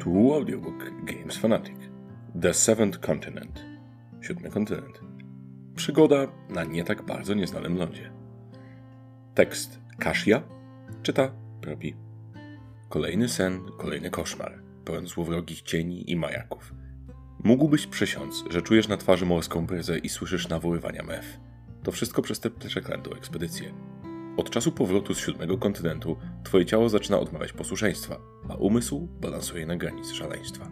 to audiobook Games Fanatic. The Seventh Continent. Siódmy kontynent. Przygoda na nie tak bardzo nieznanym lądzie. Tekst Kashia czyta Propi. Kolejny sen, kolejny koszmar, pełen złowrogich cieni i majaków. Mógłbyś przysiąc, że czujesz na twarzy morską bryzę i słyszysz nawoływania mef. To wszystko przez tę przeklętą ekspedycję. Od czasu powrotu z siódmego kontynentu twoje ciało zaczyna odmawiać posłuszeństwa, a umysł balansuje na granicy szaleństwa.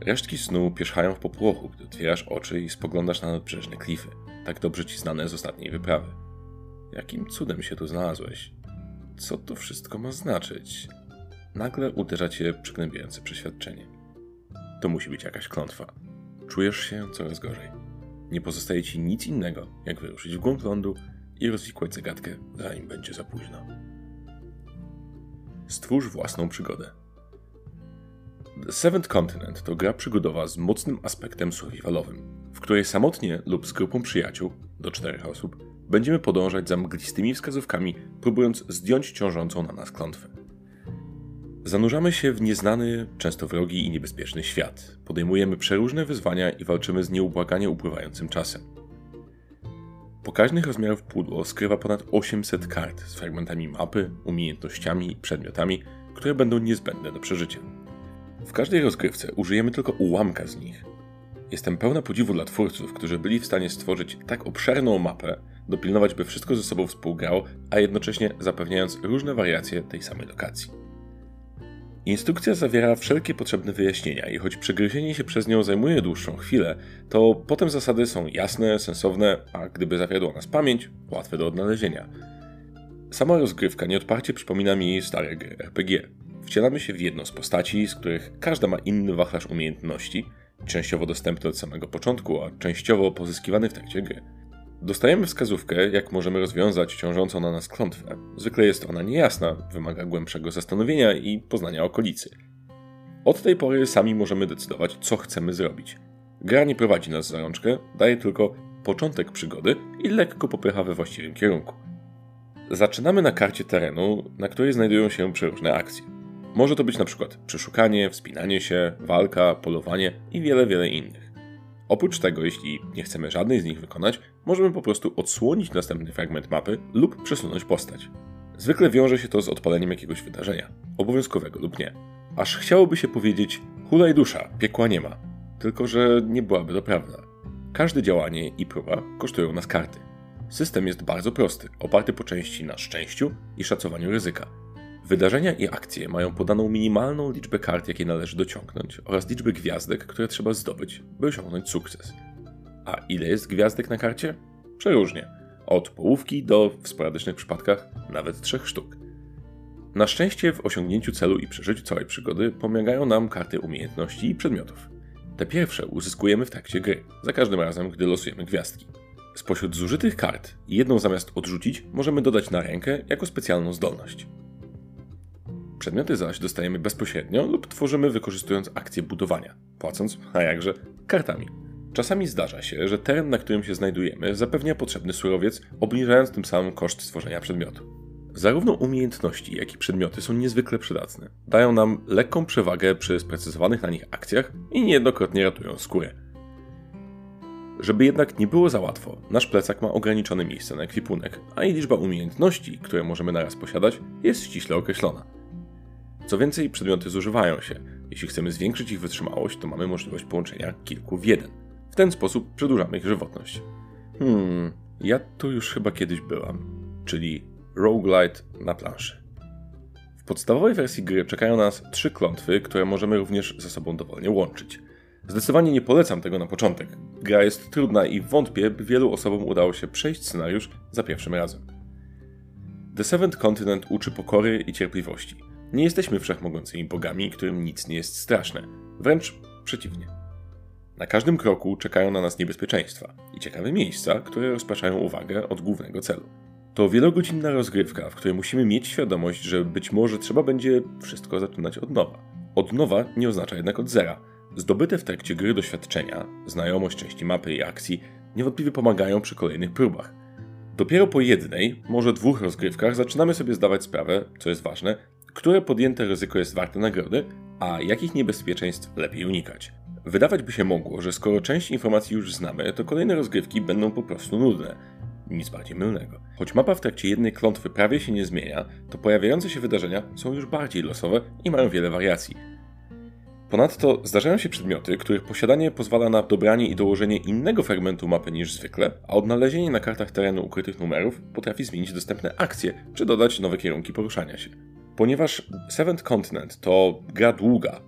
Resztki snu pierzchają w popłochu, gdy otwierasz oczy i spoglądasz na nadbrzeżne klify, tak dobrze ci znane z ostatniej wyprawy. Jakim cudem się tu znalazłeś? Co to wszystko ma znaczyć? Nagle uderza cię przygnębiające przeświadczenie. To musi być jakaś klątwa. Czujesz się coraz gorzej. Nie pozostaje ci nic innego, jak wyruszyć w głąb lądu i rozwikłać zagadkę, zanim będzie za późno. Stwórz własną przygodę. The Seventh Continent to gra przygodowa z mocnym aspektem survivalowym, w której samotnie lub z grupą przyjaciół, do czterech osób, będziemy podążać za mglistymi wskazówkami, próbując zdjąć ciążącą na nas klątwę. Zanurzamy się w nieznany, często wrogi i niebezpieczny świat. Podejmujemy przeróżne wyzwania i walczymy z nieubłaganie upływającym czasem. Pokaźnych rozmiarów pudło skrywa ponad 800 kart z fragmentami mapy, umiejętnościami i przedmiotami, które będą niezbędne do przeżycia. W każdej rozgrywce użyjemy tylko ułamka z nich. Jestem pełna podziwu dla twórców, którzy byli w stanie stworzyć tak obszerną mapę, dopilnować, by wszystko ze sobą współgrało, a jednocześnie zapewniając różne wariacje tej samej lokacji. Instrukcja zawiera wszelkie potrzebne wyjaśnienia i choć przegryzienie się przez nią zajmuje dłuższą chwilę, to potem zasady są jasne, sensowne, a gdyby zawiodła nas pamięć, łatwe do odnalezienia. Sama rozgrywka nieodparcie przypomina mi stare gry RPG. Wcielamy się w jedną z postaci, z których każda ma inny wachlarz umiejętności, częściowo dostępny od samego początku, a częściowo pozyskiwany w trakcie gry. Dostajemy wskazówkę, jak możemy rozwiązać ciążącą na nas klątwę. Zwykle jest ona niejasna, wymaga głębszego zastanowienia i poznania okolicy. Od tej pory sami możemy decydować, co chcemy zrobić. Gra nie prowadzi nas za rączkę, daje tylko początek przygody i lekko popycha we właściwym kierunku. Zaczynamy na karcie terenu, na której znajdują się przeróżne akcje. Może to być na przykład przeszukanie, wspinanie się, walka, polowanie i wiele, wiele innych. Oprócz tego, jeśli nie chcemy żadnej z nich wykonać, możemy po prostu odsłonić następny fragment mapy lub przesunąć postać. Zwykle wiąże się to z odpaleniem jakiegoś wydarzenia, obowiązkowego lub nie. Aż chciałoby się powiedzieć, hulaj dusza, piekła nie ma. Tylko, że nie byłaby to prawda. Każde działanie i próba kosztują nas karty. System jest bardzo prosty, oparty po części na szczęściu i szacowaniu ryzyka. Wydarzenia i akcje mają podaną minimalną liczbę kart, jakie należy dociągnąć, oraz liczbę gwiazdek, które trzeba zdobyć, by osiągnąć sukces. A ile jest gwiazdek na karcie? Przeróżnie. Od połówki do, w sporadycznych przypadkach, nawet trzech sztuk. Na szczęście w osiągnięciu celu i przeżyciu całej przygody pomagają nam karty umiejętności i przedmiotów. Te pierwsze uzyskujemy w trakcie gry, za każdym razem, gdy losujemy gwiazdki. Spośród zużytych kart, jedną zamiast odrzucić, możemy dodać na rękę jako specjalną zdolność. Przedmioty zaś dostajemy bezpośrednio lub tworzymy wykorzystując akcję budowania, płacąc, a jakże, kartami. Czasami zdarza się, że teren, na którym się znajdujemy, zapewnia potrzebny surowiec, obniżając tym samym koszt stworzenia przedmiotu. Zarówno umiejętności, jak i przedmioty są niezwykle przydatne. Dają nam lekką przewagę przy sprecyzowanych na nich akcjach i niejednokrotnie ratują skórę. Żeby jednak nie było za łatwo, nasz plecak ma ograniczone miejsce na ekwipunek, a i liczba umiejętności, które możemy naraz posiadać, jest ściśle określona. Co więcej, przedmioty zużywają się. Jeśli chcemy zwiększyć ich wytrzymałość, to mamy możliwość połączenia kilku w jeden. W ten sposób przedłużamy ich żywotność. Hmm, ja tu już chyba kiedyś byłam. Czyli roguelite na planszy. W podstawowej wersji gry czekają nas trzy klątwy, które możemy również ze sobą dowolnie łączyć. Zdecydowanie nie polecam tego na początek. Gra jest trudna i wątpię, by wielu osobom udało się przejść scenariusz za pierwszym razem. The Seventh Continent uczy pokory i cierpliwości – nie jesteśmy wszechmogącymi bogami, którym nic nie jest straszne. Wręcz przeciwnie. Na każdym kroku czekają na nas niebezpieczeństwa i ciekawe miejsca, które rozpraszają uwagę od głównego celu. To wielogodzinna rozgrywka, w której musimy mieć świadomość, że być może trzeba będzie wszystko zaczynać od nowa. Od nowa nie oznacza jednak od zera. Zdobyte w trakcie gry doświadczenia, znajomość części mapy i akcji niewątpliwie pomagają przy kolejnych próbach. Dopiero po jednej, może dwóch rozgrywkach zaczynamy sobie zdawać sprawę, co jest ważne, które podjęte ryzyko jest warte nagrody, a jakich niebezpieczeństw lepiej unikać. Wydawać by się mogło, że skoro część informacji już znamy, to kolejne rozgrywki będą po prostu nudne. Nic bardziej mylnego. Choć mapa w trakcie jednej klątwy prawie się nie zmienia, to pojawiające się wydarzenia są już bardziej losowe i mają wiele wariacji. Ponadto zdarzają się przedmioty, których posiadanie pozwala na dobranie i dołożenie innego fragmentu mapy niż zwykle, a odnalezienie na kartach terenu ukrytych numerów potrafi zmienić dostępne akcje czy dodać nowe kierunki poruszania się. Ponieważ Seventh Continent to gra długa,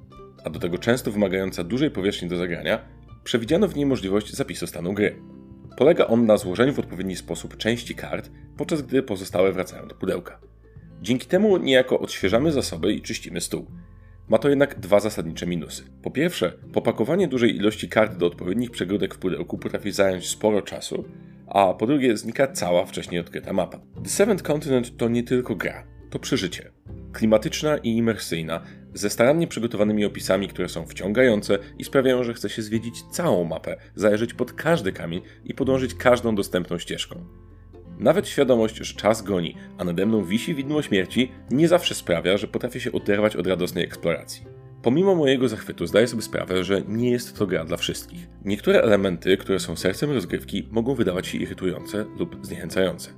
a do tego często wymagająca dużej powierzchni do zagrania, przewidziano w niej możliwość zapisu stanu gry. Polega on na złożeniu w odpowiedni sposób części kart, podczas gdy pozostałe wracają do pudełka. Dzięki temu niejako odświeżamy zasoby i czyścimy stół. Ma to jednak dwa zasadnicze minusy. Po pierwsze, popakowanie dużej ilości kart do odpowiednich przegródek w pudełku potrafi zająć sporo czasu, a po drugie znika cała wcześniej odkryta mapa. The Seventh Continent to nie tylko gra, to przeżycie. Klimatyczna i imersyjna, ze starannie przygotowanymi opisami, które są wciągające i sprawiają, że chce się zwiedzić całą mapę, zajrzeć pod każdy kamień i podążyć każdą dostępną ścieżką. Nawet świadomość, że czas goni, a nade mną wisi widmo śmierci, nie zawsze sprawia, że potrafię się oderwać od radosnej eksploracji. Pomimo mojego zachwytu zdaję sobie sprawę, że nie jest to gra dla wszystkich. Niektóre elementy, które są sercem rozgrywki, mogą wydawać się irytujące lub zniechęcające.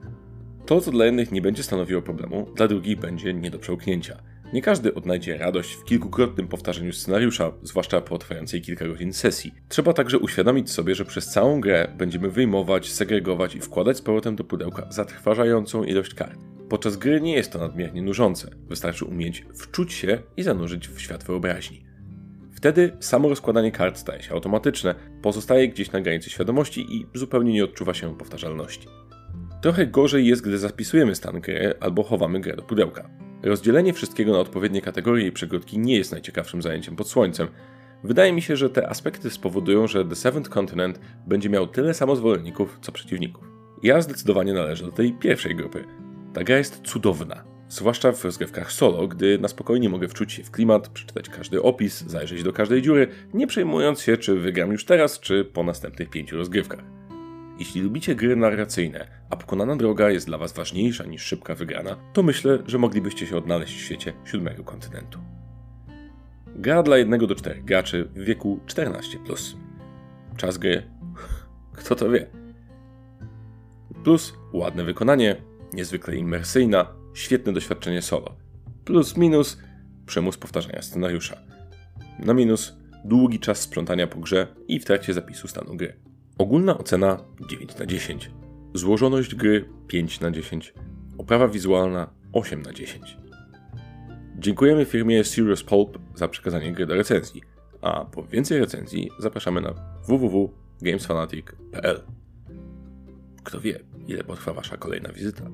To, co dla jednych nie będzie stanowiło problemu, dla drugich będzie nie do przełknięcia. Nie każdy odnajdzie radość w kilkukrotnym powtarzaniu scenariusza, zwłaszcza po trwającej kilka godzin sesji. Trzeba także uświadomić sobie, że przez całą grę będziemy wyjmować, segregować i wkładać z powrotem do pudełka zatrważającą ilość kart. Podczas gry nie jest to nadmiernie nużące, wystarczy umieć wczuć się i zanurzyć w świat wyobraźni. Wtedy samo rozkładanie kart staje się automatyczne, pozostaje gdzieś na granicy świadomości i zupełnie nie odczuwa się powtarzalności. Trochę gorzej jest, gdy zapisujemy stan gry albo chowamy grę do pudełka. Rozdzielenie wszystkiego na odpowiednie kategorie i przegródki nie jest najciekawszym zajęciem pod słońcem. Wydaje mi się, że te aspekty spowodują, że The Seventh Continent będzie miał tyle samo zwolenników, co przeciwników. Ja zdecydowanie należę do tej pierwszej grupy. Ta gra jest cudowna, zwłaszcza w rozgrywkach solo, gdy na spokojnie mogę wczuć się w klimat, przeczytać każdy opis, zajrzeć do każdej dziury, nie przejmując się, czy wygram już teraz, czy po następnych pięciu rozgrywkach. Jeśli lubicie gry narracyjne, a pokonana droga jest dla Was ważniejsza niż szybka wygrana, to myślę, że moglibyście się odnaleźć w świecie siódmego kontynentu. Gra dla 1 do 4 graczy w wieku 14+. Czas gry? Kto to wie? Plus ładne wykonanie, niezwykle imersyjna, świetne doświadczenie solo. Plus minus przymus powtarzania scenariusza. Na minus długi czas sprzątania po grze i w trakcie zapisu stanu gry. Ogólna ocena 9 na 10. Złożoność gry 5 na 10. Oprawa wizualna 8 na 10. Dziękujemy firmie Serious Pulp za przekazanie gry do recenzji, a po więcej recenzji zapraszamy na www.gamesfanatic.pl. Kto wie, ile potrwa Wasza kolejna wizyta.